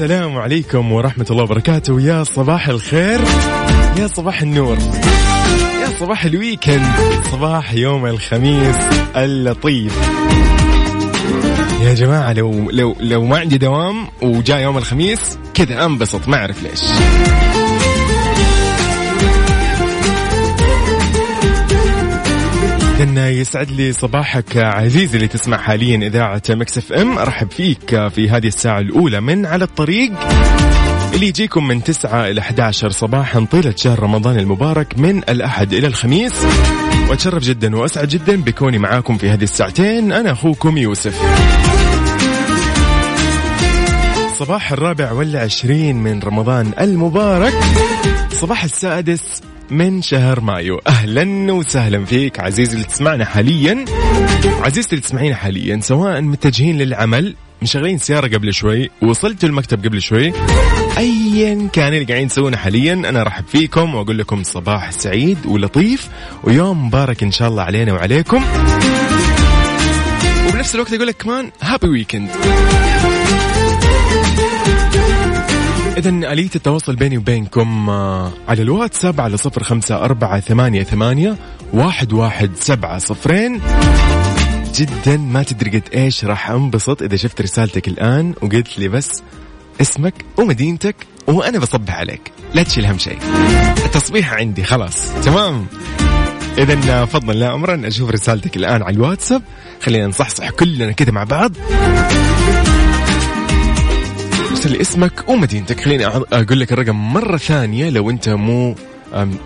السلام عليكم ورحمة الله وبركاته. يا صباح الخير يا صباح النور يا صباح ال weekend صباح يوم الخميس اللطيف. يا جماعة لو لو لو ما عندي دوام وجاء يوم الخميس كذا أنبسط ما أعرف ليش. يسعد لي صباحك عزيزي اللي تسمع حاليا إذاعة مكس FM. أرحب فيك في هذه الساعة الأولى من على الطريق. اللي يجيكم من 9 إلى 11 صباحا طيلة شهر رمضان المبارك من الأحد إلى الخميس. وأتشرف جدا وأسعد جدا بكوني معاكم في هذه الساعتين. أنا أخوكم يوسف. صباح الرابع والعشرين من رمضان المبارك. صباح السادس من شهر مايو. أهلا وسهلا فيك عزيزي اللي تسمعنا حاليا. عزيزتي اللي تسمعينا حاليا سواء متجهين للعمل مشغلين سيارة قبل شوي وصلتوا المكتب قبل شوي ايا كان اللي قاعدين تسوونه حاليا أنا أرحب فيكم وأقول لكم صباح سعيد ولطيف ويوم مبارك إن شاء الله علينا وعليكم. وبنفس الوقت أقول لك كمان هابي ويكند إذا آلية التواصل بيني وبينكم آه، على الواتساب على صفر خمسة أربعة ثمانية ثمانية واحد واحد سبعة صفرين. جدا ما تدري قد إيش راح أنبسط إذا شفت رسالتك الآن وقلت لي بس اسمك ومدينتك وأنا بصبح عليك. لا تشيل هم شيء. التصبيح عندي خلاص. تمام. إذا فضلا لا أمرا أشوف رسالتك الآن على الواتساب. خلينا نصحصح كلنا كذا مع بعض. ارسل اسمك ومدينتك. خليني أقول لك الرقم مرة ثانية لو أنت مو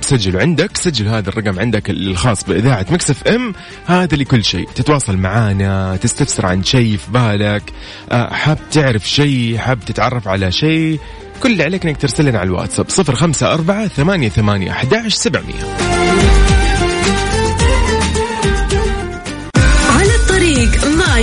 سجل عندك. سجل هذا الرقم عندك الخاص بإذاعة مكسف أم. هذا لكل شيء. تتواصل معانا تستفسر عن شيء في بالك. أه، حاب تعرف شيء حاب تتعرف على شيء كل اللي عليك إنك ترسل لنا على الواتساب. 054 88 11 700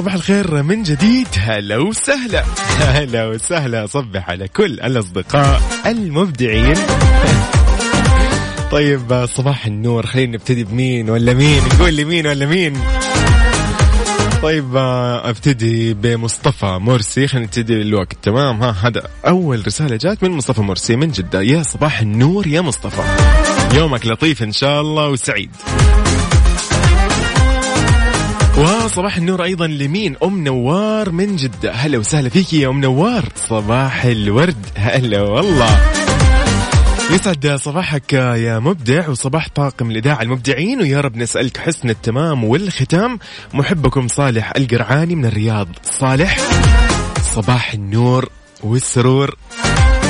وصباح الخير من جديد. هلا وسهلا. هلا وسهلا. صبح على كل الأصدقاء المبدعين. طيب صباح النور. خلينا نبتدي بمين ولا مين؟ نقول لي مين ولا مين؟ طيب أبتدي بمصطفى مرسي. خلينا نبتدي الوقت. تمام؟ ها هذا أول رسالة جات من مصطفى مرسي من جدة. يا صباح النور يا مصطفى. يومك لطيف إن شاء الله وسعيد. وصباح النور أيضا لمين؟ أم نوار من جدة. هلا وسهلا فيك يا أم نوار. صباح الورد. هلا والله. يسعد صباحك يا مبدع وصباح طاقم الإذاعة المبدعين. ويا رب نسألك حسن التمام والختام. محبكم صالح القرعاني من الرياض. صالح صباح النور والسرور.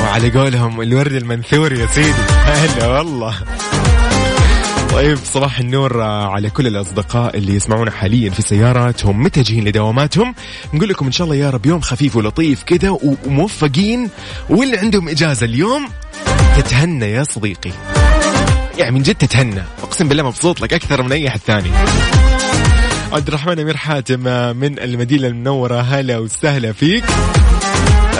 وعلى قولهم الورد المنثور يا سيدي. هلا والله. طيب صباح النور على كل الأصدقاء اللي يسمعونا حاليا في سياراتهم متجهين لدواماتهم. نقول لكم إن شاء الله يا رب يوم خفيف ولطيف كذا وموفقين. واللي عندهم إجازة اليوم تتهنى يا صديقي. يعني من جد تتهنى. أقسم بالله مبسوط لك أكثر من أي أحد ثاني. عبد الرحمن أمير حاتم من المدينة المنورة. هلا وسهلا فيك.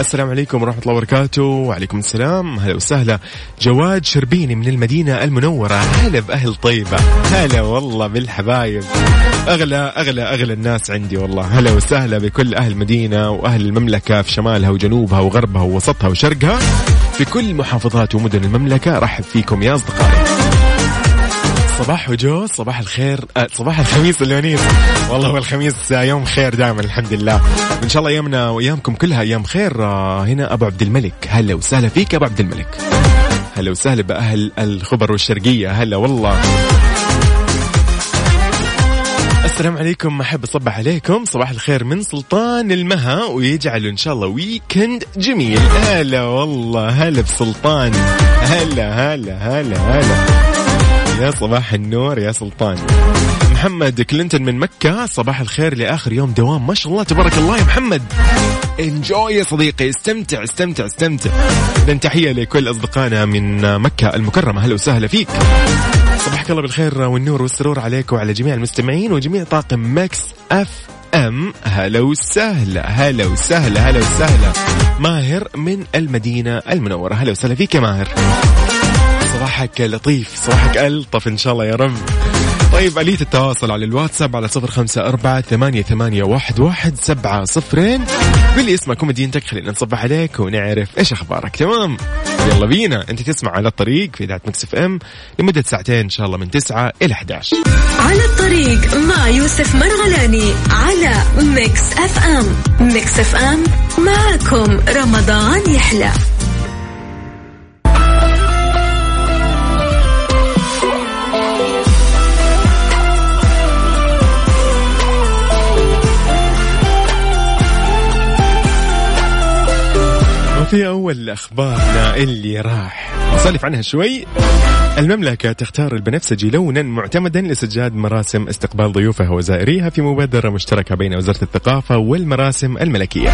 السلام عليكم ورحمة الله وبركاته. وعليكم السلام. هلا وسهلا. جواد شربيني من المدينة المنورة. هلا بأهل طيبة. هلا والله بالحبايب. أغلى أغلى أغلى الناس عندي والله. هلا وسهلا بكل أهل المدينة وأهل المملكة في شمالها وجنوبها وغربها ووسطها وشرقها. في كل محافظات ومدن المملكة رحب فيكم يا أصدقائي. صباح وجو صباح الخير أه صباح الخميس الونيس والله هو الخميس يوم خير دائما الحمد لله ان شاء الله ايامنا وإيامكم كلها أيام خير. آه هنا أبو عبد الملك. هلا وسهلا فيك أبو عبد الملك. هلا وسهلا بأهل الخبر والشرقية. هلا والله. السلام عليكم أحب أصبح عليكم. صباح الخير من سلطان المها ويجعل إن شاء الله ويكند جميل. هلا والله هلا بسلطان. هلا هلا هلا هلا. يا صباح النور يا سلطان. محمد كلينتون من مكة صباح الخير لآخر يوم دوام. ما شاء الله تبارك الله يا محمد. Enjoy يا صديقي. استمتع استمتع استمتع. إذن تحية لكل أصدقائنا من مكة المكرمة. هلا وسهلا فيك. صبحك الله بالخير والنور والسرور عليك وعلى جميع المستمعين وجميع طاقم Mix FM. هلا وسهلا هلا وسهلا هلا وسهلا. ماهر من المدينة المنورة. هلا وسهلا فيك يا ماهر. صباحك لطيف صباحك ألطف إن شاء الله يا رب. طيب آلية التواصل على الواتساب على صفر خمسة أربعة ثمانية, ثمانية واحد, واحد سبعة صفرين. باللي اسمك ومدينتك خلينا نصبح عليك ونعرف إيش أخبارك. تمام؟ يلا بينا. أنت تسمع على الطريق في إذاعة Mix FM لمدة ساعتين إن شاء الله من تسعة إلى 11 على الطريق مع يوسف مرغلاني على Mix FM. Mix FM معكم رمضان يحلى. أول أخبارنا اللي راح. نسولف عنها شوي. المملكة تختار البنفسجي لونا معتمدا لسجاد مراسم استقبال ضيوفها وزائريها في مبادرة مشتركة بين وزارة الثقافة والمراسم الملكية.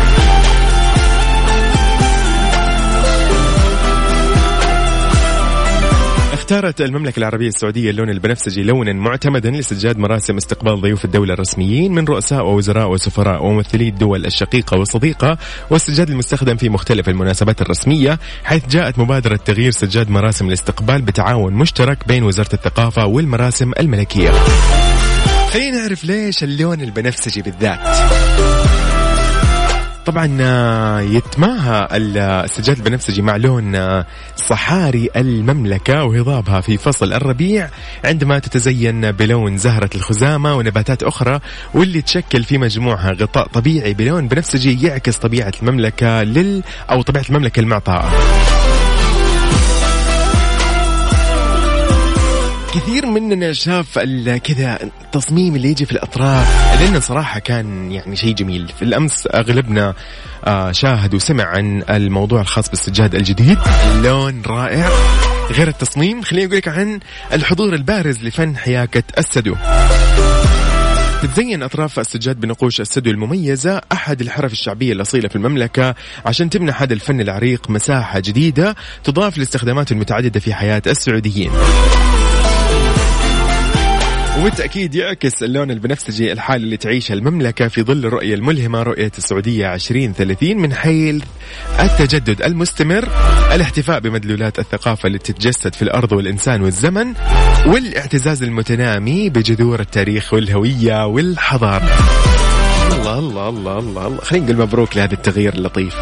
اختارت المملكة العربية السعودية اللون البنفسجي لونا معتمدا لسجاد مراسم استقبال ضيوف الدولة الرسميين من رؤساء ووزراء وسفراء وممثلي الدول الشقيقة والصديقة والسجاد المستخدم في مختلف المناسبات الرسمية حيث جاءت مبادرة تغيير سجاد مراسم الاستقبال بتعاون مشترك بين وزارة الثقافة والمراسم الملكية. خلينا نعرف ليش اللون البنفسجي بالذات. طبعا آه، يتماهى السجاد البنفسجي مع لون آه، صحاري المملكة وهضابها في فصل الربيع عندما تتزين بلون زهرة الخزامة ونباتات أخرى واللي تشكل في مجموعها غطاء طبيعي بلون بنفسجي يعكس طبيعة المملكة لل أو طبيعة المملكة المعطاءة كثير مننا شاف كذا التصميم اللي يجي في الأطراف لأنه صراحة كان يعني شيء جميل. في الأمس أغلبنا آه، شاهد وسمع عن الموضوع الخاص بالسجاد الجديد. اللون رائع. غير التصميم خليني أقول لك عن الحضور البارز لفن حياكة السدو. تتزين أطراف السجاد بنقوش السدو المميزة. أحد الحرف الشعبية الأصيلة في المملكة. عشان تمنح هذا الفن العريق مساحة جديدة تضاف لاستخداماته المتعددة في حياة السعوديين. وبالتأكيد يعكس اللون البنفسجي الحالة اللي تعيشها المملكة في ظل الرؤية الملهمة رؤية السعودية 2030 من حيث التجدد المستمر الاحتفاء بمدلولات الثقافة اللي تتجسد في الأرض والإنسان والزمن والاعتزاز المتنامي بجذور التاريخ والهوية والحضارة. الله الله الله الله الله. خلينا نقول مبروك لهذا التغيير اللطيف.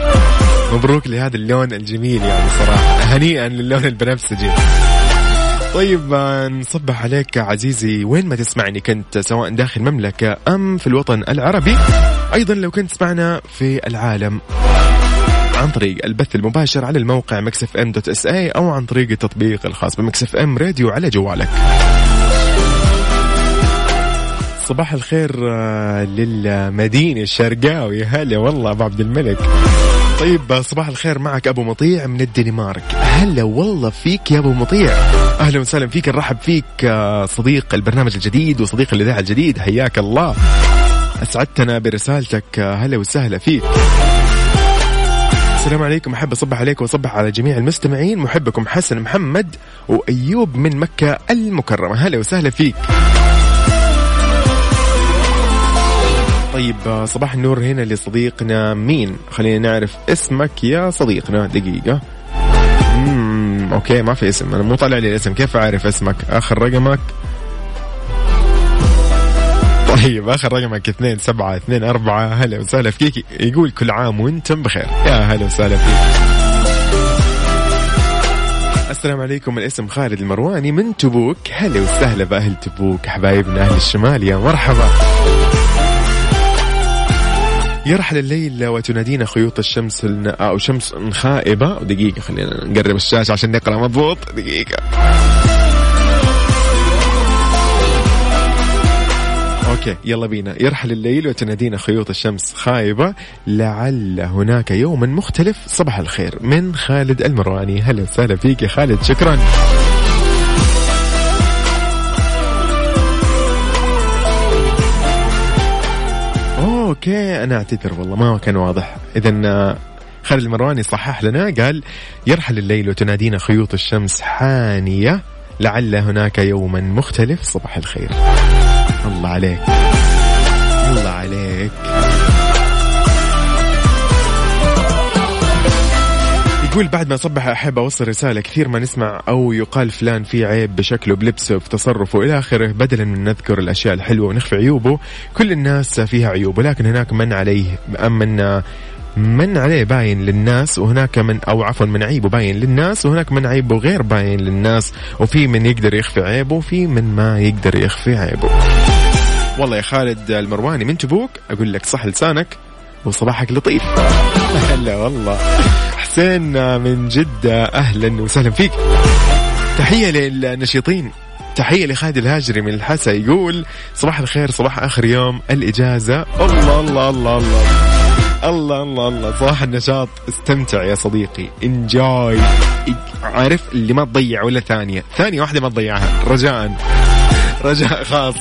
مبروك لهذا اللون الجميل يعني صراحة. هنيئا للون البنفسجي. طيب نصبح عليك عزيزي وين ما تسمعني كنت سواء داخل المملكة أم في الوطن العربي. أيضا لو كنت تسمعنا في العالم عن طريق البث المباشر على الموقع Mix FM dot SA أو عن طريق التطبيق الخاص ب Mix FM Radio على جوالك. صباح الخير آه، للمدينة الشرقاوي هلا والله أبو عبد الملك. طيب صباح الخير معك أبو مطيع من الدنمارك. هلا والله فيك يا أبو مطيع. أهلا وسهلا فيك. نرحب فيك آه، صديق البرنامج الجديد وصديق الإذاعة الجديد. حياك الله. أسعدتنا برسالتك. آه، هلا وسهلا فيك. السلام عليكم. أحب أصبح عليكم وأصبح على جميع المستمعين. محبكم حسن محمد وأيوب من مكة المكرمة. هلا وسهلا فيك. طيب آه، صباح النور هنا لصديقنا مين؟ خلينا نعرف اسمك يا صديقنا. دقيقة. مم. أوكي ما في اسم. أنا مو طالع لي الاسم. كيف أعرف اسمك؟ آخر رقمك؟ طيب آخر رقمك اثنين سبعة اثنين أربعة. هلا وسهلا فيك. يقول كل عام وأنتم بخير. يا هلا وسهلا فيك. السلام عليكم. الاسم خالد المرواني من تبوك. هلا وسهلا بأهل تبوك حبايبنا أهل الشمال. يا مرحبا. يرحل الليل وتنادينا خيوط الشمس. أو شمس خائبة. دقيقة خلينا نقرب الشاشة عشان نقرأ مضبوط. دقيقة. Okay يلا بينا. يرحل الليل وتنادينا خيوط الشمس خايبة لعل هناك يوما مختلف. صباح الخير من خالد المرواني. هلا وسهلا فيك يا خالد شكرا. Okay أنا أعتذر والله ما كان واضح. اذا خالد المرواني صحح لنا قال يرحل الليل وتنادينا خيوط الشمس حانية لعل هناك يوما مختلف صباح الخير. الله عليك. الله عليك. يقول بعد ما صبح أحب أوصل رسالة كثير ما نسمع أو يقال فلان فيه عيب بشكله بلبسه في تصرفه إلى آخره. بدلا من نذكر الأشياء الحلوة ونخفي عيوبه كل الناس فيها عيوب ولكن هناك من عليه من من عليه باين للناس وهناك من أو عفوا من عيبه باين للناس وهناك من عيبه غير باين للناس وفي من يقدر يخفي عيبه وفي من ما يقدر يخفي عيبه. والله يا خالد المرواني من تبوك؟ أقول لك صح لسانك وصباحك لطيف. هلا والله. حسين من جدة أهلا وسهلا فيك. تحية للنشيطين. تحية لخالد الهاجري من الحسا يقول صباح الخير صباح آخر يوم الإجازة. الله الله الله الله. الله الله الله. صباح النشاط. استمتع يا صديقي. انجوي عارف اللي ما تضيع ولا ثانية. ثانية واحدة ما تضيعها. رجاء. رجاء خاص.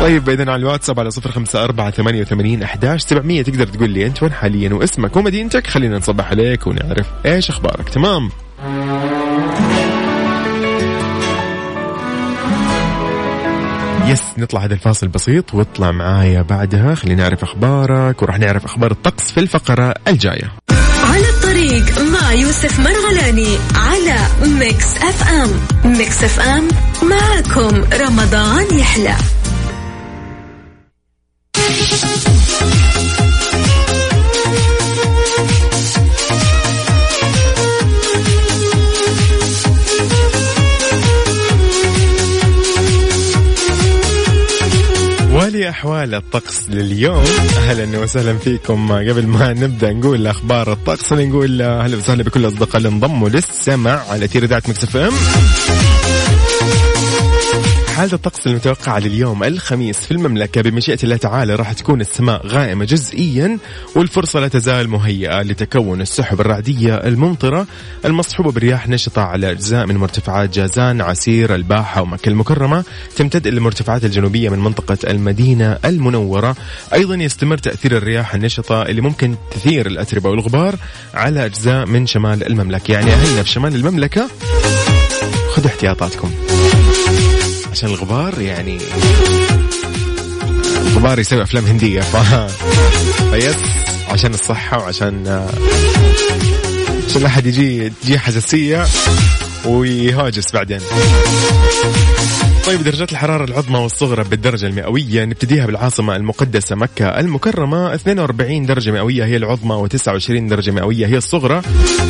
طيب اذا على الواتساب على صفر خمسة أربعة ثمانية وثمانين أحداش سبعمية تقدر تقول لي أنت وين حاليا واسمك ومدينتك. خلينا نصبح عليك ونعرف إيش أخبارك. تمام. يس نطلع هذا الفاصل بسيط واطلع معايا بعدها. خلينا نعرف أخبارك وراح نعرف أخبار الطقس في الفقرة الجاية. على الطريق مع يوسف مرغلاني على Mix FM. Mix FM معكم رمضان يحلى. ولأحوال الطقس لليوم أهلا وسهلا فيكم. قبل ما نبدأ نقول أخبار الطقس نقول أهلا وسهلا بكل الأصدقاء اللي انضموا للسمع على تير ذات مكسف إم. حالة الطقس المتوقعة لليوم الخميس في المملكة بمشيئة الله تعالى راح تكون السماء غائمة جزئيا والفرصة لا تزال مهيئة لتكون السحب الرعدية الممطرة المصحوبة برياح نشطة على أجزاء من مرتفعات جازان عسير الباحة ومكة المكرمة. تمتد إلى المرتفعات الجنوبية من منطقة المدينة المنورة. أيضا يستمر تأثير الرياح النشطة اللي ممكن تثير الأتربة والغبار على أجزاء من شمال المملكة. يعني أهلنا في شمال المملكة خذوا احتياطاتكم. عشان الغبار يعني. الغبار يسوي أفلام هندية ف فيس عشان الصحة وعشان عشان لا أحد يجي تجي حساسية ويهاجس بعدين. طيب درجات الحرارة العظمى والصغرى بالدرجة المئوية نبتديها بالعاصمة المقدسة مكة المكرمة. 42 درجة مئوية هي العظمى و29 درجة مئوية هي الصغرى.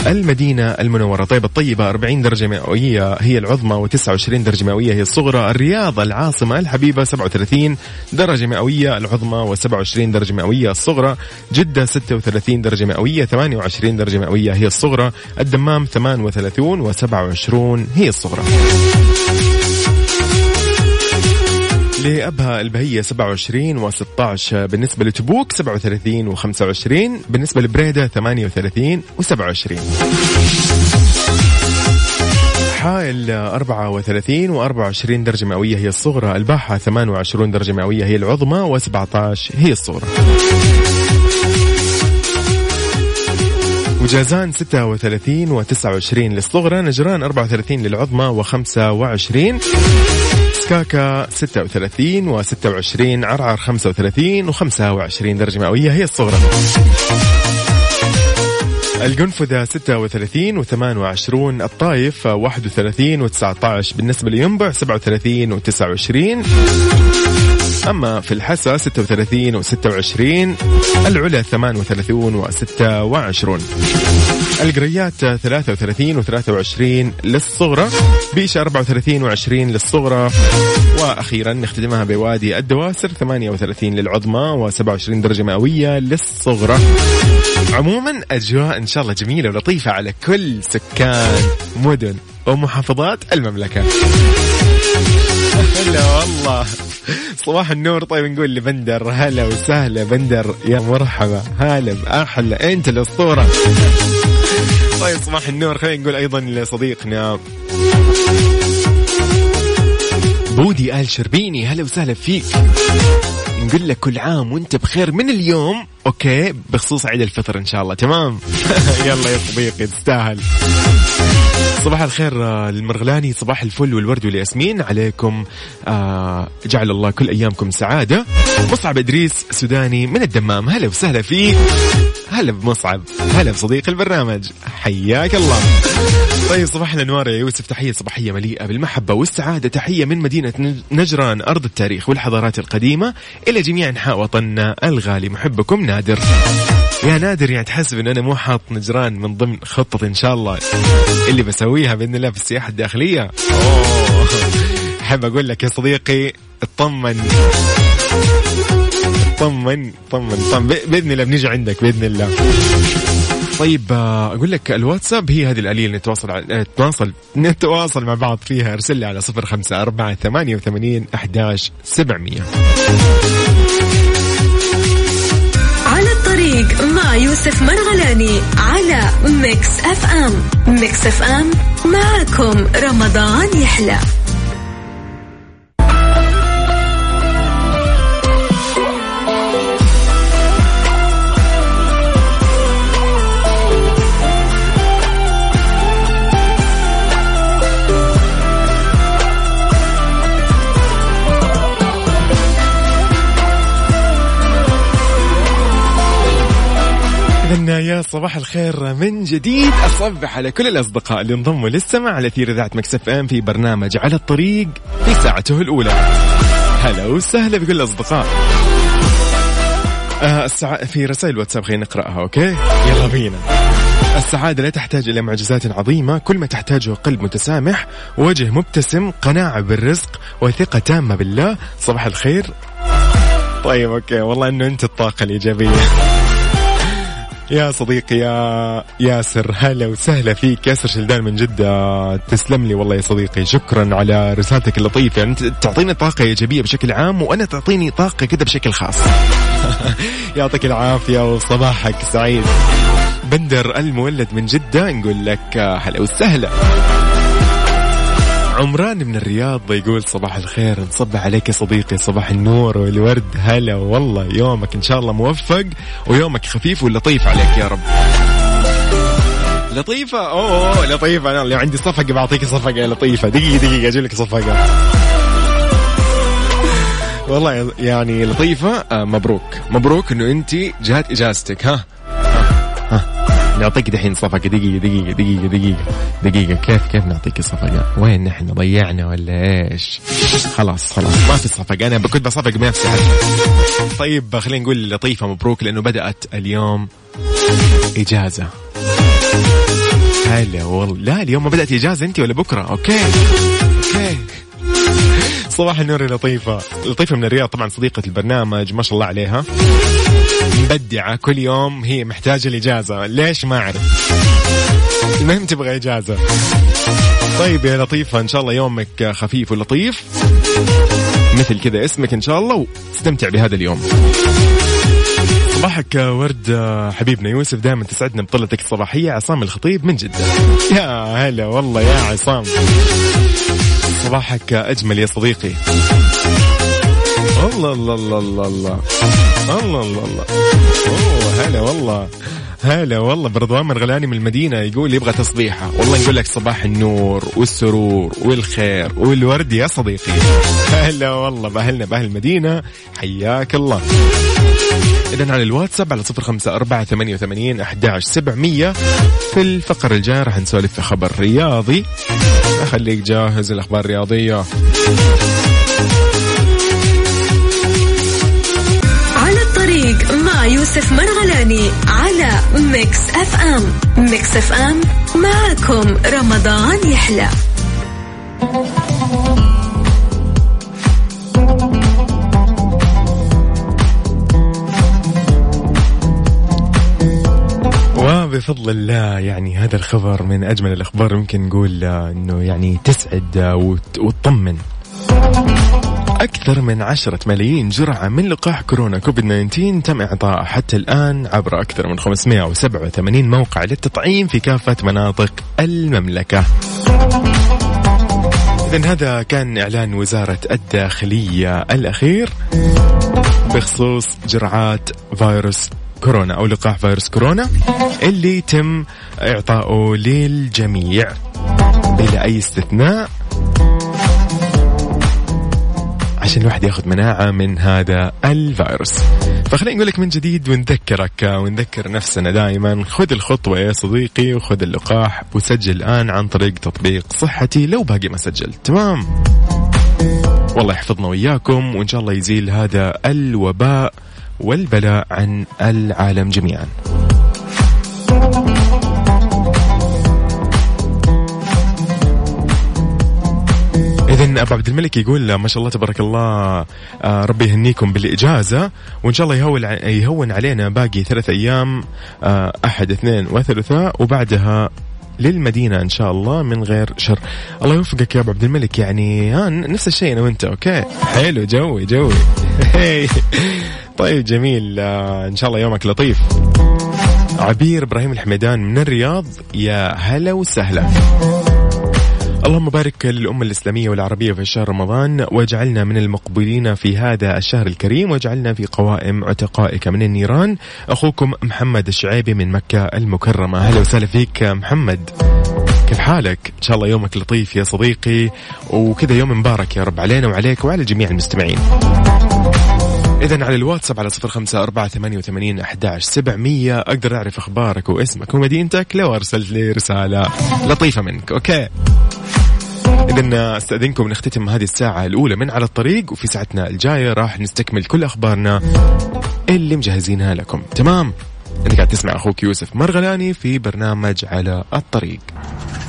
المدينة المنورة. طيب الطيبة 40 درجة مئوية هي العظمى و29 درجة مئوية هي الصغرى. الرياض العاصمة الحبيبة 37 درجة مئوية. العظمى و27 درجة مئوية الصغرى. جدة 36 درجة مئوية. 28 درجة مئوية هي الصغرى. الدمام 38 و27 هي الصغرى. لأبها البهية 27 و16 بالنسبة لتبوك 37 و25 بالنسبة لبريدة 38 و27 حائل 34 و24 درجة مئوية هي الصغرى الباحة 28 درجة مئوية هي العظمى و17 هي الصغرى. وجازان 36 و29 للصغرى نجران 34 للعظمى و25 سكاكا 36 و26 عرعر 35 و25 درجة مئوية. هي الصغرى. القنفذة 36 و28 الطايف 31 و19 بالنسبة لينبع 37 و29 أما في الحسا 36 و26 العلا 38 و26 القريات 33 و23 للصغرى بيشة 34 و20 للصغرى وأخيرا نختتمها بوادي الدواسر 38 للعظمى و27 درجة مئوية للصغرى. عموما أجواء إن شاء الله جميلة ولطيفة على كل سكان مدن ومحافظات المملكة. هلا والله. صباح النور. طيب نقول لبندر هلا وسهلا. بندر يا مرحبا. هلا أحلى. أنت الأسطورة. طيب صباح النور. خلينا نقول أيضا لصديقنا بودي آل شربيني. هلا وسهلا فيك. نقول لك كل عام وانت بخير من اليوم. أوكي؟ بخصوص عيد الفطر إن شاء الله. تمام؟ يلا يا صديقي تستاهل. صباح الخير آه، للمرغلاني صباح الفل والورد والياسمين. عليكم آه جعل الله كل أيامكم سعادة. مصعب إدريس سوداني من الدمام. هلا وسهلا فيك. هلا بمصعب. هلا بصديق البرنامج. حياك الله. طيب صباح الأنوار يا يوسف تحية صباحية مليئة بالمحبة والسعادة. تحية من مدينة نجران أرض التاريخ والحضارات القديمة. إلى جميع أنحاء وطننا الغالي محبكم نادر. يا نادر يعني تحسب ان أنا مو حاط نجران من ضمن خطتي إن شاء الله. اللي بسويها بإذن الله في السياحة الداخلية. أحب أقول لك يا صديقي اطمن. طمن طمن طمن بإذن الله بنيجي عندك بإذن الله. طيب آه، أقول لك الواتساب هي هذه الآلية اللي نتواصل نتواصل نتواصل مع بعض فيها. أرسل لي على صفر خمسة أربعة ثمانية وثمانين أحداش سبعمية. على الطريق مع يوسف مرغلاني على Mix FM. ميكس أف أم معكم رمضان يحلى. إذن يا صباح الخير من جديد. أصبح على كل الأصدقاء اللي انضموا للسمع على أثير إذاعة Mix FM في برنامج على الطريق في ساعته الأولى. هلا وسهلا بكل الأصدقاء. آه السع... في رسائل واتساب خلينا نقرأها okay؟ يلا بينا. السعادة لا تحتاج إلى معجزات عظيمة. كل ما تحتاجه قلب متسامح وجه مبتسم قناعة بالرزق وثقة تامة بالله. صباح الخير. طيب أوكي. والله إنه أنت الطاقة الإيجابية. يا صديقي يا ياسر هلا وسهلا فيك. ياسر شلدان من جدة تسلم لي والله يا صديقي. شكرا على رسالتك اللطيفة. أنت تعطيني طاقة إيجابية بشكل عام وأنا تعطيني طاقة كده بشكل خاص. يعطيك العافية وصباحك سعيد. بندر المولد من جدة نقول لك هلا وسهلا. عمران من الرياض يقول صباح الخير نصب عليك يا صديقي صباح النور والورد. هلا والله يومك إن شاء الله موفق ويومك خفيف ولطيف عليك يا رب. لطيفة؟ أوه, أوه لطيفة. أنا اللي عندي صفقة بعطيك صفقة لطيفة. دقيقة دقيقة أجيب لك صفقة. والله يعني لطيفة آه مبروك. مبروك إنه انت جات إجازتك ها؟ ها, ها. نعطيك دحين صفقة. دقيقة دقيقة دقيقة دقيقة دقيقة. كيف كيف نعطيك صفقة؟ وين نحن؟ ضيعنا ولا إيش؟ خلاص خلاص. ما في صفقة. أنا كنت بصفق بنفسي حتى. طيب خلينا نقول لطيفة مبروك لأنه بدأت اليوم إجازة. هلا والله. لا اليوم ما بدأت إجازة أنت ولا بكرة. Okay. Okay. صباح النور لطيفة. لطيفة من الرياض طبعا صديقة البرنامج ما شاء الله عليها. مبدعة كل يوم هي محتاجة الإجازة. ليش ما أعرف؟ المهم تبغى إجازة. طيب يا لطيفة إن شاء الله يومك خفيف ولطيف. مثل كذا اسمك إن شاء الله واستمتع بهذا اليوم. صباحك ورد حبيبنا يوسف دائما تسعدنا بطلتك الصباحية. عصام الخطيب من جدة. يا هلا والله يا عصام. صباحك أجمل يا صديقي. الله الله الله الله الله. الله الله الله. أوه هلا والله. هلا والله. برضوان مرغلاني من المدينة يقول يبغى تصبيحة. والله نقول لك صباح النور والسرور والخير والورد يا صديقي. هلا والله. بأهلنا بأهل المدينة. حياك الله. إذا على الواتساب على صفر خمسة أربعة ثمانية وثمانين أحداش سبعمية. في الفقرة الجاية راح نسولف في خبر رياضي. أخليك جاهز الأخبار الرياضية. مع يوسف مرغلاني على Mix FM. Mix FM معكم رمضان يحلى. وبفضل الله يعني هذا الخبر من أجمل الأخبار ممكن نقول آه، إنه يعني تسعد آه، وت- وتطمن. أكثر من عشرة ملايين جرعة من لقاح كورونا كوفيد 19 تم إعطائها حتى الآن عبر أكثر من 587 موقع للتطعيم في كافة مناطق المملكة. إذا هذا كان إعلان وزارة الداخلية الأخير بخصوص جرعات فيروس كورونا أو لقاح فيروس كورونا اللي تم إعطائه للجميع بلا أي استثناء. عشان الواحد ياخذ مناعة من هذا الفيروس. فخلينا نقول لك من جديد ونذكرك ونذكر نفسنا دائما خذ الخطوة يا صديقي وخذ اللقاح وسجل الآن عن طريق تطبيق صحتي لو باقي ما سجلت تمام؟ والله يحفظنا وإياكم وإن شاء الله يزيل هذا الوباء والبلاء عن العالم جميعا. إذا أبو عبد الملك يقول ما شاء الله تبارك الله آه، ربي يهنيكم بالإجازة وإن شاء الله يهون يهون علينا باقي ثلاث أيام آه، أحد اثنين وثلاثاء وبعدها للمدينة إن شاء الله من غير شر. الله يوفقك يا أبو عبد الملك يعني ها نفس الشيء أنا وأنت أوكي؟ حلو جوي جوي. طيب جميل آه، إن شاء الله يومك لطيف. عبير إبراهيم الحميدان من الرياض يا هلا وسهلا. اللهم بارك للأمة الإسلامية والعربية في شهر رمضان واجعلنا من المقبولين في هذا الشهر الكريم واجعلنا في قوائم عتقائك من النيران. أخوكم محمد الشعيبي من مكة المكرمة. أهلا وسهلا فيك محمد. كيف حالك؟ إن شاء الله يومك لطيف يا صديقي وكذا يوم مبارك يا رب علينا وعليك وعلى جميع المستمعين. إذا على الواتساب على صفر خمسة أربعة ثمانية وثمانين أحداش سبعمية. أقدر أعرف أخبارك واسمك ومدينتك لو أرسلت لي رسالة لطيفة منك. أوكي. إذا أستأذنكم نختتم هذه الساعة الأولى من على الطريق وفي ساعتنا الجاية راح نستكمل كل أخبارنا اللي مجهزينها لكم. تمام؟ أنت قاعد تسمع أخوك يوسف مرغلاني في برنامج على الطريق.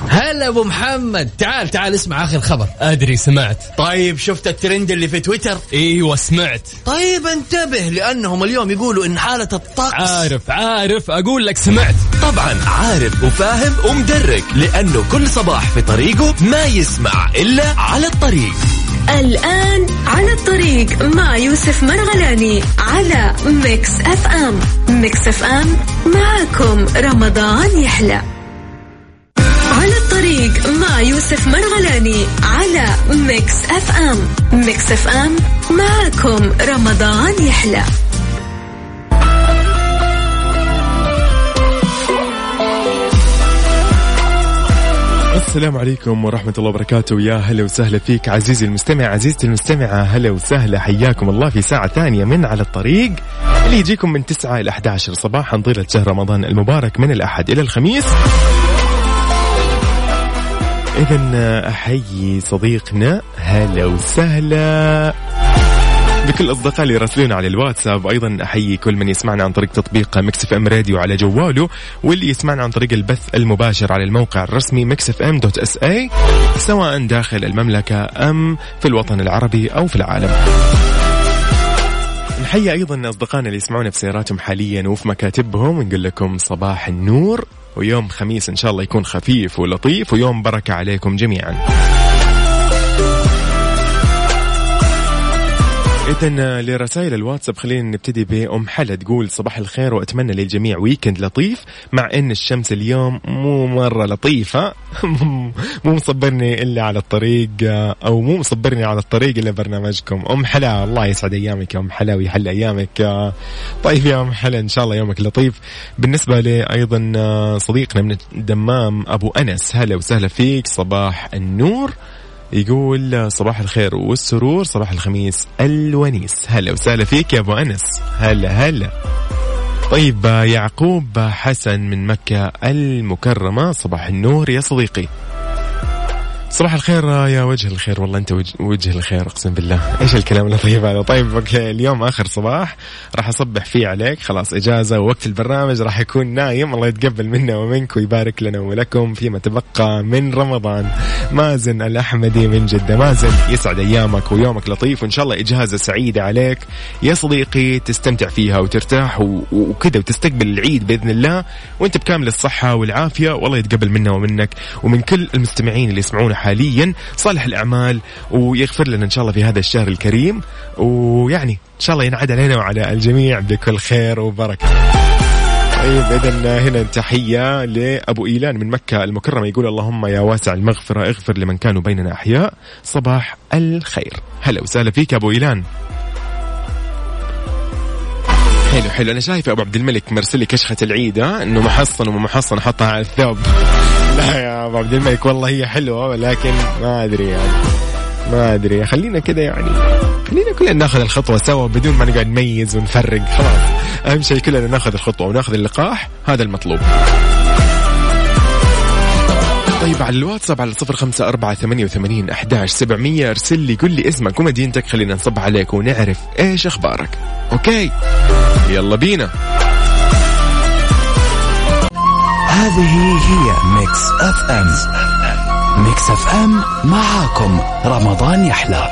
هلا ابو محمد. تعال تعال اسمع اخر خبر. أدري سمعت. طيب شفت الترند اللي في تويتر؟ إيوه سمعت. طيب انتبه لأنهم اليوم يقولوا إن حالة الطقس عارف عارف. أقول لك سمعت. طبعا عارف وفاهم ومدرك لأنه كل صباح في طريقه ما يسمع إلا على الطريق. الآن على الطريق مع يوسف مرغلاني على Mix FM. Mix FM معكم رمضان يحلى. على الطريق مع يوسف مرغلاني على Mix FM. Mix FM معكم رمضان يحلى. السلام عليكم ورحمة الله وبركاته. يا هلا وسهلا فيك عزيزي المستمع عزيزتي المستمعة هلا وسهلا. حياكم الله في ساعة ثانية من على الطريق. اللي يجيكم من 9 إلى 11 صباحا طيلة شهر رمضان المبارك من الأحد إلى الخميس. إذا أحيي صديقنا هلا وسهلا. بكل الاصدقاء اللي يراسلونا على الواتساب. أيضا أحيي كل من يسمعنا عن طريق تطبيق Mix FM Radio على جواله واللي يسمعنا عن طريق البث المباشر على الموقع الرسمي Mix FM dot SA سواء داخل المملكة أم في الوطن العربي أو في العالم. نحيي أيضا أصدقائنا اللي يسمعونا في سياراتهم حاليا وفي مكاتبهم. ونقول لكم صباح النور ويوم خميس إن شاء الله يكون خفيف ولطيف ويوم بركة عليكم جميعا. إذا لرسائل الواتساب خلينا نبتدي بأم حلا تقول صباح الخير وأتمنى للجميع ويكند لطيف مع إن الشمس اليوم مو مرة لطيفة. مو مصبرني إلا على الطريق أو مو مصبرني على الطريق إلا برنامجكم. أم حلا الله يسعد أيامك يا أم حلا ويحل أيامك طيب يا أم حلا إن شاء الله يومك لطيف. بالنسبة لي أيضا صديقنا من الدمام أبو أنس هلا وسهلا فيك صباح النور. يقول صباح الخير والسرور صباح الخميس الونيس. هلا وسهلا فيك يا أبو أنس. هلا هلا. طيب يعقوب حسن من مكة المكرمة صباح النور يا صديقي. صباح الخير يا وجه الخير والله أنت وجه الخير أقسم بالله. إيش الكلام اللطيف هذا؟ طيب أوكي اليوم آخر صباح راح أصبح فيه عليك خلاص إجازة ووقت البرنامج راح يكون نايم الله يتقبل منا ومنك ويبارك لنا ولكم فيما تبقى من رمضان. مازن الأحمدي من جدة. مازن يسعد أيامك ويومك لطيف وإن شاء الله إجازة سعيدة عليك. يا صديقي تستمتع فيها وترتاح وكذا وتستقبل العيد بإذن الله وأنت بكامل الصحة والعافية والله يتقبل منا ومنك. ومن كل المستمعين اللي يسمعونا حاليا. صالح الأعمال ويغفر لنا إن شاء الله في هذا الشهر الكريم. ويعني إن شاء الله ينعاد علينا وعلى الجميع بكل خير وبركة. طيب اذا هنا تحية لأبو إيلان من مكة المكرمة يقول اللهم يا واسع المغفرة اغفر لمن كانوا بيننا أحياء. صباح الخير. هلا وسهلا فيك أبو إيلان. حلو حلو. أنا شايف أبو عبد الملك مرسل لي كشخه العيد إنه محصن ومو محصن حطها على الثوب. لا يا أبو عبد الملك والله هي حلوة ولكن ما أدري يعني. ما أدري خلينا كذا يعني. خلينا كلنا ناخذ الخطوة سوا بدون ما نقعد نميز ونفرق. خلاص. أهم شيء كلنا ناخذ الخطوة وناخذ اللقاح هذا المطلوب. طيب على الواتساب على صفر خمسة أربعة ثمانية وثمانين أحداش سبعمية أرسل لي قل لي اسمك ومدينتك خلينا نصب عليك ونعرف إيش أخبارك. okay؟ يلا بينا. هذه هي Mix FM. Mix FM معاكم رمضان يحلى.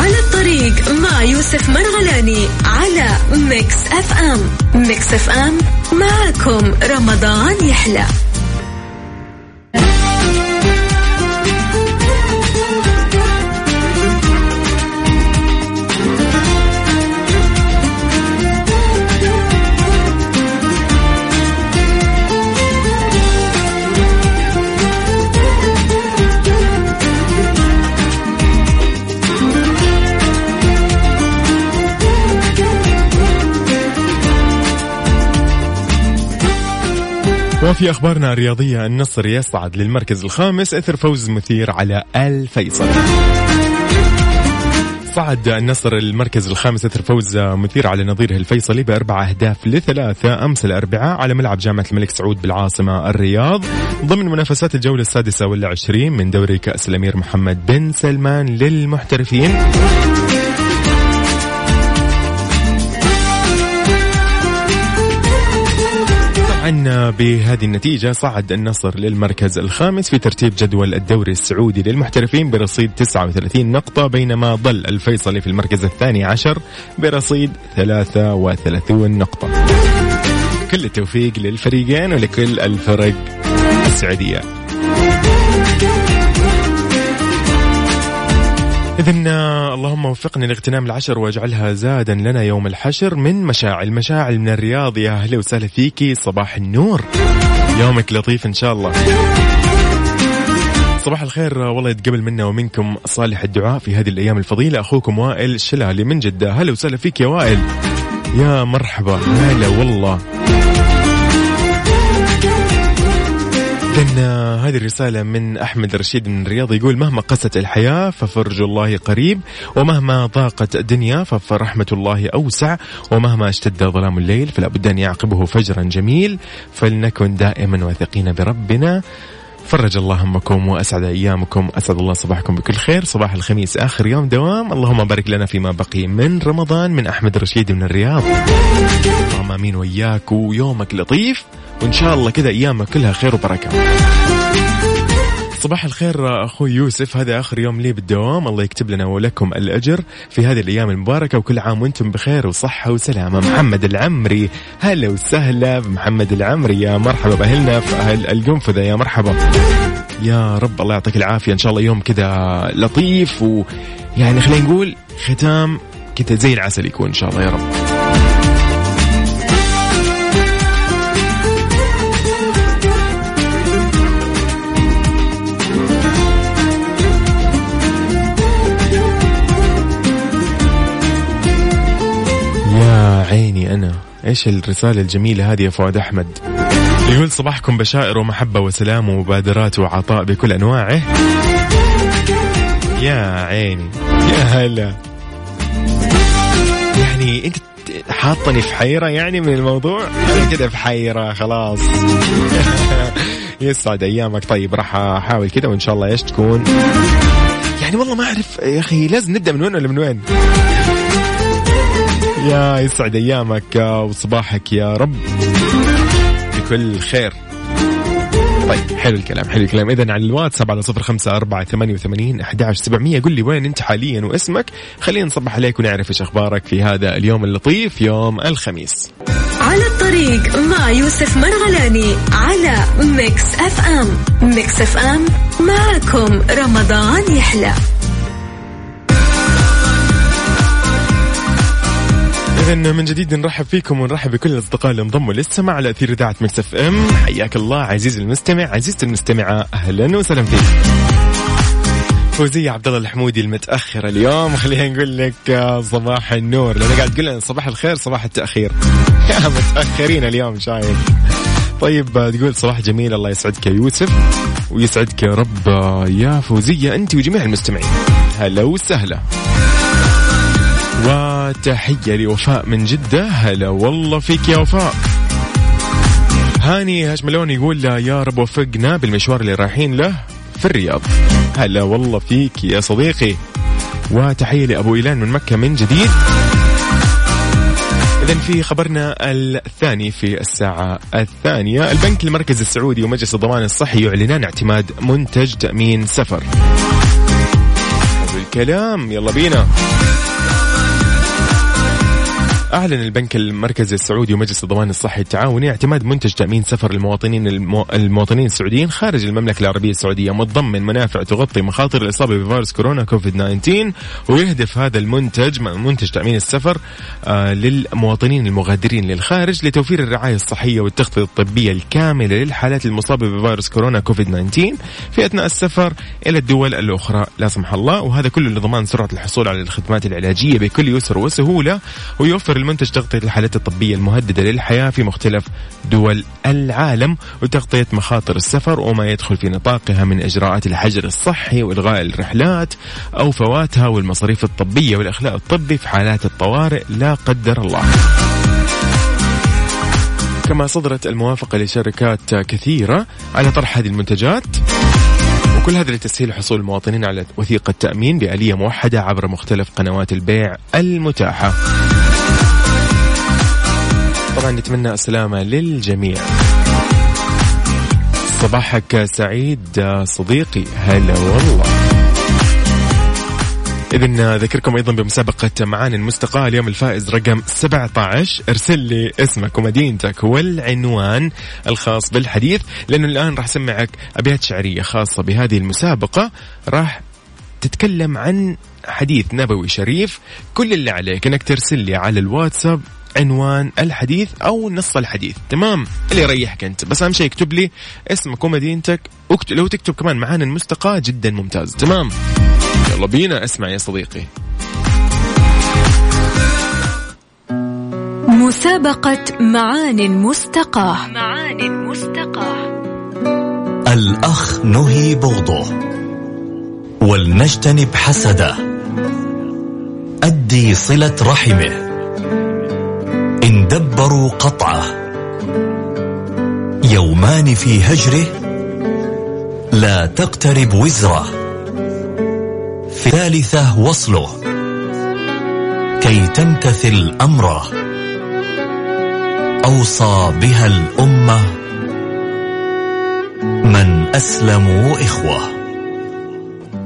على الطريق مع يوسف مرغلاني على Mix FM. Mix FM معاكم رمضان يحلى. وفي أخبارنا الرياضية النصر يصعد للمركز الخامس إثر فوز مثير على الفيصل صعد النصر المركز الخامس إثر فوز مثير على نظيره الفيصلي بأربع أهداف لثلاثة أمس الاربعاء على ملعب جامعة الملك سعود بالعاصمة الرياض. ضمن منافسات الجولة السادسة والعشرين من دوري كأس الأمير محمد بن سلمان للمحترفين. طبعا بهذه النتيجة صعد النصر للمركز الخامس في ترتيب جدول الدوري السعودي للمحترفين برصيد 39 نقطة بينما ظل الفيصلي في المركز الثاني عشر برصيد 33 نقطة. كل التوفيق للفريقين ولكل الفرق السعودية. إذا اللهم وفقني لاغتنام العشر واجعلها زادا لنا يوم الحشر من مشاعل. مشاعل من الرياض يا أهلا وسهلا فيكي صباح النور. يومك لطيف إن شاء الله. صباح الخير والله يتقبل منا ومنكم صالح الدعاء في هذه الأيام الفضيلة. أخوكم وائل الشلالي من جدة. هلا وسهلا فيك يا وائل. يا مرحبا. هلا والله. إذن هذه الرسالة من أحمد رشيد من الرياض يقول مهما قست الحياة ففرج الله قريب ومهما ضاقت الدنيا فرحمة الله أوسع ومهما اشتد ظلام الليل فلا بد أن يعقبه فجرا جميل فلنكن دائما واثقين بربنا. فرج الله همكم وأسعد أيامكم أسعد الله صباحكم بكل خير. صباح الخميس آخر يوم دوام. اللهم بارك لنا فيما بقي من رمضان من أحمد رشيد من الرياض. آمين وياك ويومك لطيف وإن شاء الله كذا أيامك كلها خير وبركة. صباح الخير أخوي يوسف. هذا آخر يوم لي بالدوام. الله يكتب لنا ولكم الأجر في هذه الأيام المباركة. وكل عام وأنتم بخير وصحة وسلامة. محمد العمري هلا وسهلا. بمحمد العمري يا مرحبا بأهلنا. في أهل القنفذة يا مرحبا. يا رب الله يعطيك العافية. إن شاء الله يوم كذا لطيف. ويعني خلينا نقول ختام كذا زي العسل يكون إن شاء الله يا رب. يا عيني أنا. إيش الرسالة الجميلة هذه يا فؤاد أحمد؟ يقول صباحكم بشائر ومحبة وسلام ومبادرات وعطاء بكل أنواعه. يا عيني. يا هلا. يعني أنت حاطني في حيرة يعني من الموضوع؟ أنا كده في حيرة خلاص. يسعد أيامك. طيب راح أحاول كده وإن شاء الله إيش تكون؟ يعني والله ما أعرف يا أخي لازم نبدأ من وين ولا من وين؟ يا يسعد أيامك وصباحك يا رب. بكل خير. طيب حلو الكلام حلو الكلام. اذا على الواتساب على صفر خمسة أربعة ثمانية وثمانين أحد سبعمية. قل لي وين أنت حاليا واسمك. خلينا نصبح عليك ونعرف إيش أخبارك في هذا اليوم اللطيف يوم الخميس. على الطريق مع يوسف مرغلاني على Mix FM. Mix FM معكم رمضان يحلى. إذا من جديد نرحب فيكم ونرحب بكل الأصدقاء اللي انضموا للسماع على أثير إذاعة Mix FM. حياك الله عزيزي المستمع عزيزتي المستمعة أهلا وسهلا فيك. فوزية عبد الله الحمودي المتأخرة اليوم خلينا نقول لك صباح النور. لأن قاعد تقول لنا صباح الخير صباح التأخير. متأخرين اليوم شايف. طيب تقول صباح جميل الله يسعدك يا يوسف ويسعدك يا رب يا فوزية أنت وجميع المستمعين. هلا وسهلا. وتحية لوفاء من جدة. هلا والله فيك يا وفاء. هاني هشملون يقول يا رب وفقنا بالمشوار اللي رايحين له في الرياض. هلا والله فيك يا صديقي. وتحية لأبو إيلان من مكة من جديد. إذا في خبرنا الثاني في الساعة الثانية. البنك المركزي السعودي ومجلس الضمان الصحي يعلنان اعتماد منتج تأمين سفر. الكلام. يلا بينا. أعلن البنك المركزي السعودي ومجلس الضمان الصحي التعاوني اعتماد منتج تأمين سفر المواطنين المو... المواطنين السعوديين خارج المملكة العربية السعودية متضمن منافع تغطي مخاطر الإصابة بفيروس كورونا كوفيد 19 ويهدف هذا المنتج منتج تأمين السفر آه للمواطنين المغادرين للخارج لتوفير الرعاية الصحية والتغطية الطبية الكاملة للحالات المصابة بفيروس كورونا كوفيد 19 في أثناء السفر إلى الدول الأخرى لا سمح الله. وهذا كله لضمان سرعة الحصول على الخدمات العلاجية بكل يسر وسهولة ويوفر المنتج تغطية الحالات الطبية المهددة للحياة في مختلف دول العالم وتغطية مخاطر السفر وما يدخل في نطاقها من إجراءات الحجر الصحي وإلغاء الرحلات أو فواتها والمصاريف الطبية والإخلاء الطبي في حالات الطوارئ. لا قدر الله. كما صدرت الموافقة لشركات كثيرة على طرح هذه المنتجات وكل هذا لتسهيل حصول المواطنين على وثيقة تأمين بآلية موحدة عبر مختلف قنوات البيع المتاحة. طبعا نتمنى السلامة للجميع. صباحك سعيد صديقي. هلا والله. إذا ذكركم أيضا بمسابقة معاني المستقاة اليوم الفائز رقم 17 ارسل لي اسمك ومدينتك والعنوان الخاص بالحديث لأنه الآن راح أسمعك أبيات شعرية خاصة بهذه المسابقة. راح تتكلم عن حديث نبوي شريف. كل اللي عليك إنك ترسل لي على الواتساب عنوان الحديث أو نص الحديث. تمام؟ اللي يريحك أنت. بس أهم شيء اكتب لي اسمك ومدينتك وكت... لو تكتب كمان معانا المستقى جدا ممتاز. تمام؟ يلا بينا. اسمع يا صديقي. مسابقة معان مستقاة معان مستقاة الأخ نهي بغضه ولنجتنب حسده. أدي صلة رحمه. إن دبروا قطعه. يومان في هجره. لا تقترب وزره. في ثالثة وصله. كي تمتثل أمره. أوصى بها الأمة. من أسلموا إخوة.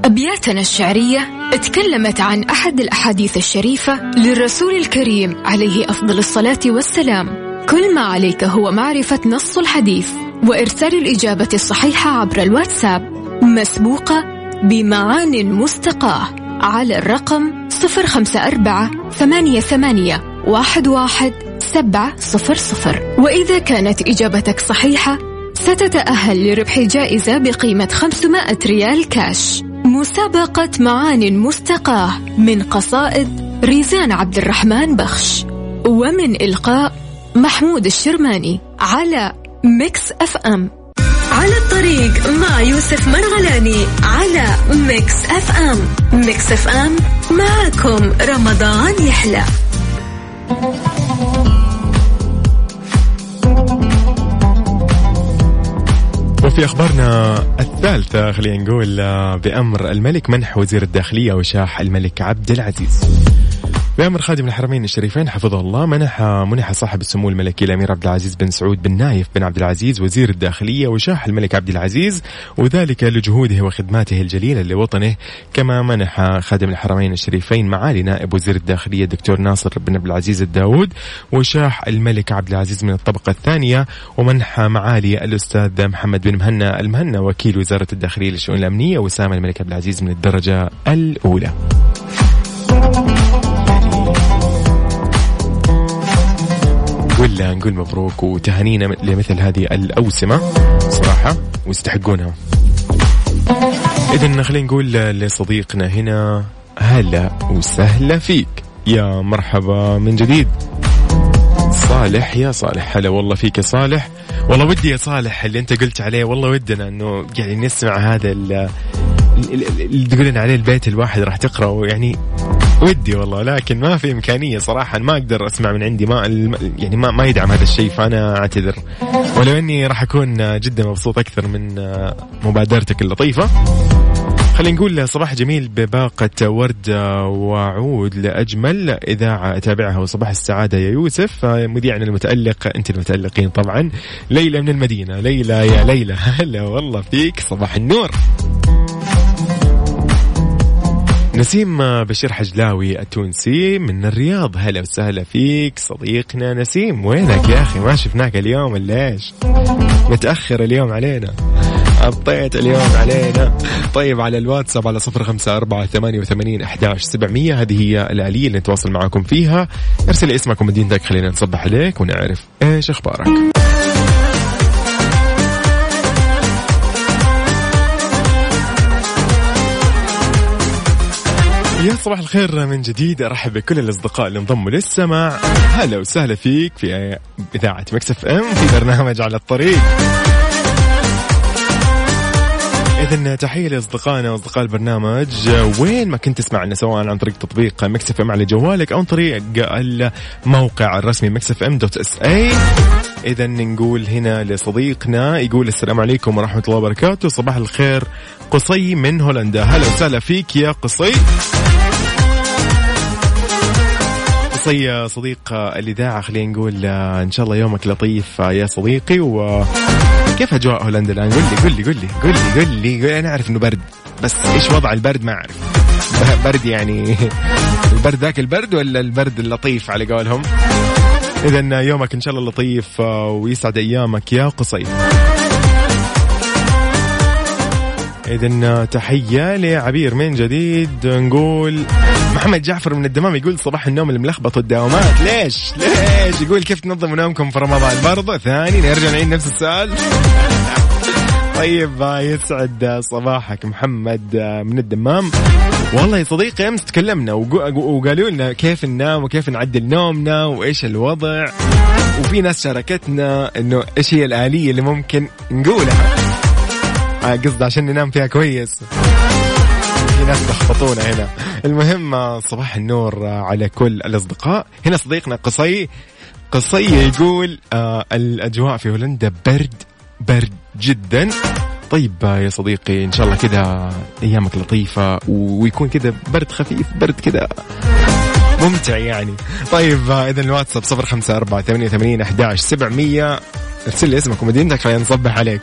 أبياتنا الشعرية تكلمت عن أحد الأحاديث الشريفة للرسول الكريم عليه أفضل الصلاة والسلام. كل ما عليك هو معرفة نص الحديث وإرسال الإجابة الصحيحة عبر الواتساب. مسبوقة بمعان مستقاة على الرقم 054 ثمانية ثمانية واحد واحد سبعة صفر صفر. وإذا كانت إجابتك صحيحة ستتأهل لربح جائزة بقيمة 500 ريال كاش. مسابقة معان مستقاة من قصائد ريزان عبد الرحمن بخش ومن إلقاء محمود الشرماني على Mix FM على الطريق مع يوسف مرغلاني على Mix FM Mix FM معكم رمضان يحلى. وفي أخبارنا الثالثة خلينا نقول آه، بأمر الملك منح وزير الداخلية وشاح الملك عبد العزيز. بأمر خادم الحرمين الشريفين حفظه الله منح منح صاحب السمو الملكي الأمير عبد العزيز بن سعود بن نايف بن عبد العزيز وزير الداخلية وشاح الملك عبد العزيز وذلك لجهوده وخدماته الجليلة لوطنه كما منح خادم الحرمين الشريفين معالي نائب وزير الداخلية الدكتور ناصر بن عبد العزيز الداود وشاح الملك عبد العزيز من الطبقة الثانية ومنح معالي الأستاذ محمد بن مهنا المهنا وكيل وزارة الداخلية للشؤون الأمنية وسام الملك عبد العزيز من الدرجة الأولى. ولا نقول مبروك وتهانينا لمثل هذه الأوسمة صراحة ويستحقونها. إذا خلينا نقول لصديقنا هنا هلا وسهلا فيك. يا مرحبا من جديد. صالح يا صالح هلا والله فيك يا صالح. والله ودي يا صالح اللي أنت قلت عليه والله ودنا إنه يعني نسمع هذا ال- ال- اللي تقول لنا عليه البيت الواحد راح تقرأه. يعني ودي والله لكن ما في إمكانية صراحة ما أقدر أسمع من عندي ما يعني ما ما يدعم هذا الشيء فأنا أعتذر. ولو إني راح أكون جدا مبسوط أكثر من مبادرتك اللطيفة. خلينا نقول صباح جميل بباقة ورد وعود لأجمل. إذاعة أتابعها وصباح السعادة يا يوسف. مذيعنا المتألق أنت المتألقين طبعا. ليلى من المدينة. ليلى يا ليلى هلا والله فيك صباح النور. نسيم بشير حجلاوي التونسي من الرياض. هلا وسهلا فيك صديقنا نسيم. وينك يا أخي؟ ما شفناك اليوم ولا إيش؟ متأخر اليوم علينا. أبطيت اليوم علينا. طيب على الواتساب على صفر خمسة أربعة ثمانية وثمانين أحداش سبعمية. هذه هي الآلية اللي نتواصل معكم فيها. ارسل اسمك ومدينتك خلينا نصبح عليك ونعرف إيش أخبارك. يا صباح الخير من جديد. أرحب بكل الأصدقاء اللي انضموا للسماع. هلا وسهلا فيك في إذاعة Mix FM في برنامج على الطريق. إذا تحية لأصدقائنا وأصدقاء البرنامج. وين ما كنت تسمعنا سواء عن طريق تطبيق Mix FM على جوالك أو عن طريق الموقع الرسمي Mix FM dot SA إذا نقول هنا لصديقنا يقول السلام عليكم ورحمة الله وبركاته. صباح الخير قصي من هولندا. هلا وسهلا فيك يا قصي. قصي صديق الإذاعة خلينا نقول إن شاء الله يومك لطيف يا صديقي و كيف أجواء هولندا الآن؟ قل لي قل لي قل لي قل لي قل لي, قل لي. أنا أعرف إنه برد بس إيش وضع البرد ما أعرف برد يعني البرد ذاك البرد ولا البرد اللطيف على قولهم؟ اذا يومك إن شاء الله لطيف ويسعد أيامك يا قصي. إذا تحية لعبير من جديد. نقول محمد جعفر من الدمام يقول صباح النوم الملخبط والدوامات ليش؟ ليش؟ يقول كيف تنظموا نومكم في رمضان؟ برضه ثاني نرجع نعيد نفس السؤال. طيب يسعد صباحك محمد من الدمام. والله يا صديقي أمس تكلمنا وقالوا لنا كيف ننام وكيف نعدل نومنا وإيش الوضع. وفي ناس شاركتنا إنه إيش هي الآلية اللي ممكن نقولها. قصد عشان ننام فيها كويس. في ناس لخبطونا هنا. المهم صباح النور على كل الأصدقاء. هنا صديقنا قصي. قصي يقول آه الأجواء في هولندا برد برد جدا. طيب يا صديقي إن شاء الله كذا أيامك لطيفة ويكون كذا برد خفيف برد كذا ممتع يعني. طيب اذا الواتساب صفر خمسة أربعة ثمانية ثمانين أحداش سبعمية. ارسل لي اسمك ومدينتك خلينا نصبح عليك.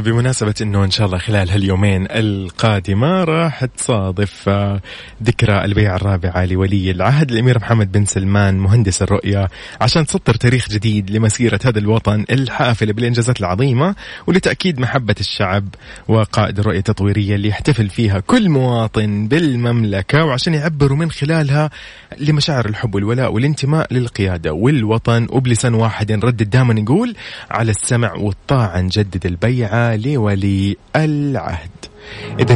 بمناسبة أنه إن شاء الله خلال هاليومين القادمة راح تصادف آه، ذكرى البيعة الرابعة لولي العهد الأمير محمد بن سلمان مهندس الرؤية عشان تسطر تاريخ جديد لمسيرة هذا الوطن الحافلة بالإنجازات العظيمة ولتأكيد محبة الشعب وقائد الرؤية التطويرية اللي يحتفل فيها كل مواطن بالمملكة وعشان يعبروا من خلالها لمشاعر الحب والولاء والانتماء للقيادة والوطن. وبلسان واحد نردد دائما نقول على السمع والطاعة نجدد البيعة لولي العهد. إذا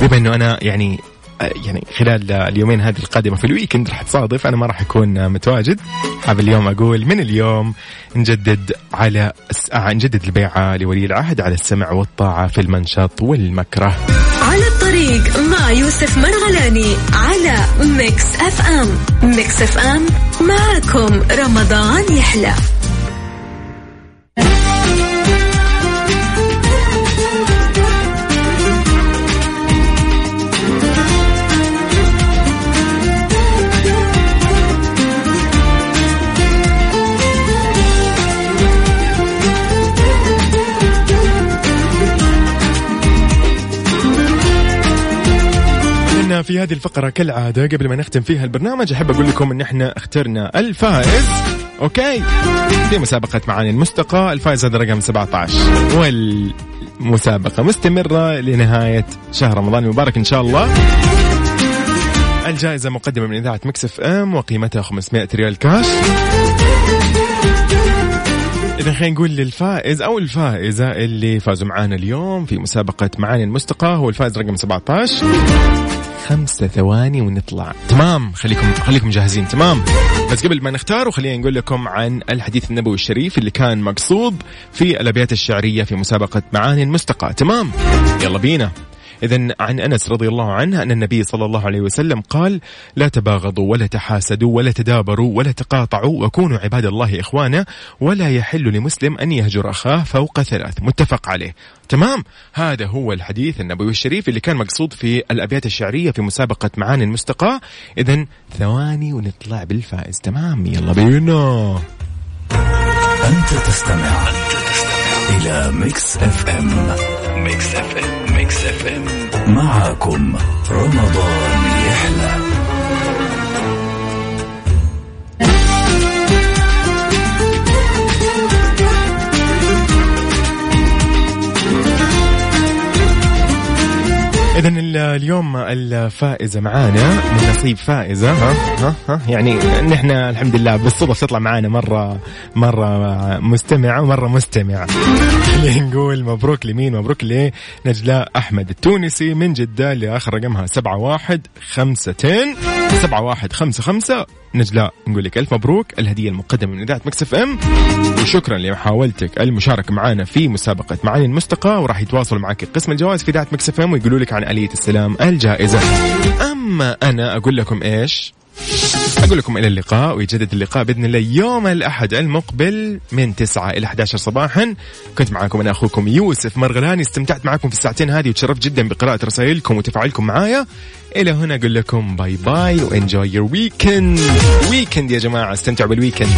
بما أنه أنا يعني يعني خلال اليومين هذه القادمة في ال weekend راح تصادف أنا ما راح أكون متواجد. حاب اليوم أقول من اليوم نجدد على آه، نجدد البيعة لولي العهد على السمع والطاعة في المنشط والمكره. على الطريق مع يوسف مرغلاني على Mix FM. Mix FM معكم رمضان يحلى. في هذه الفقرة كالعادة قبل ما نختم فيها البرنامج أحب أقول لكم إن إحنا اخترنا الفائز. okay؟ في مسابقة معاني المستقى الفائز هذا رقم 17 والمسابقة مستمرة لنهاية شهر رمضان المبارك إن شاء الله. الجائزة مقدمة من إذاعة Mix FM وقيمتها 500 ريال كاش. إذا خلينا نقول للفائز أو الفائزة اللي فازوا معانا اليوم في مسابقة معاني المستقى هو الفائز رقم 17 خمسة ثواني ونطلع. تمام خليكم خليكم جاهزين. تمام. بس قبل ما نختار وخلينا نقول لكم عن الحديث النبوي الشريف اللي كان مقصود في الأبيات الشعرية في مسابقة معاني المستقى. تمام؟ يلا بينا. إذا عن أنس رضي الله عنه أن النبي صلى الله عليه وسلم قال لا تباغضوا ولا تحاسدوا ولا تدابروا ولا تقاطعوا وكونوا عباد الله إخوانا ولا يحل لمسلم أن يهجر أخاه فوق ثلاث. متفق عليه. تمام؟ هذا هو الحديث النبوي الشريف اللي كان مقصود في الأبيات الشعرية في مسابقة معاني المستقى إذا ثواني ونطلع بالفائز. تمام؟ يلا بينا. أنت تستمع إلى Mix FM. Mix FM Mix FM معكم رمضان يحلى. إذا اليوم الفائزة معانا من نصيب فائزة. ها ها ها. يعني نحن الحمد لله بالصدف تطلع معانا مرة مرة مستمعة ومرة مستمع نقول مبروك لمين؟ مبروك لنجلاء أحمد التونسي من جدة اللي آخر رقمها سبعة واحد خمستين سبعة واحد خمسة خمسة. نجلاء نقول لك ألف مبروك. الهدية المقدمة من إذاعة Mix FM. وشكرا لمحاولتك المشاركة معنا في مسابقة معاني المستقى وراح يتواصلوا معك قسم الجوائز في إذاعة Mix FM ويقولوا لك عن آلية استلام الجائزة. أما أنا أقول لكم إيش؟ أقول لكم إلى اللقاء ويجدد اللقاء بإذن الله يوم الأحد المقبل من 9 إلى 11 صباحا. كنت معكم أنا أخوكم يوسف مرغلاني. استمتعت معكم في الساعتين هذه وتشرفت جدا بقراءة رسائلكم وتفاعلكم معايا. إلى هنا أقول لكم bye bye و enjoy your weekend weekend يا جماعة استمتعوا بال weekend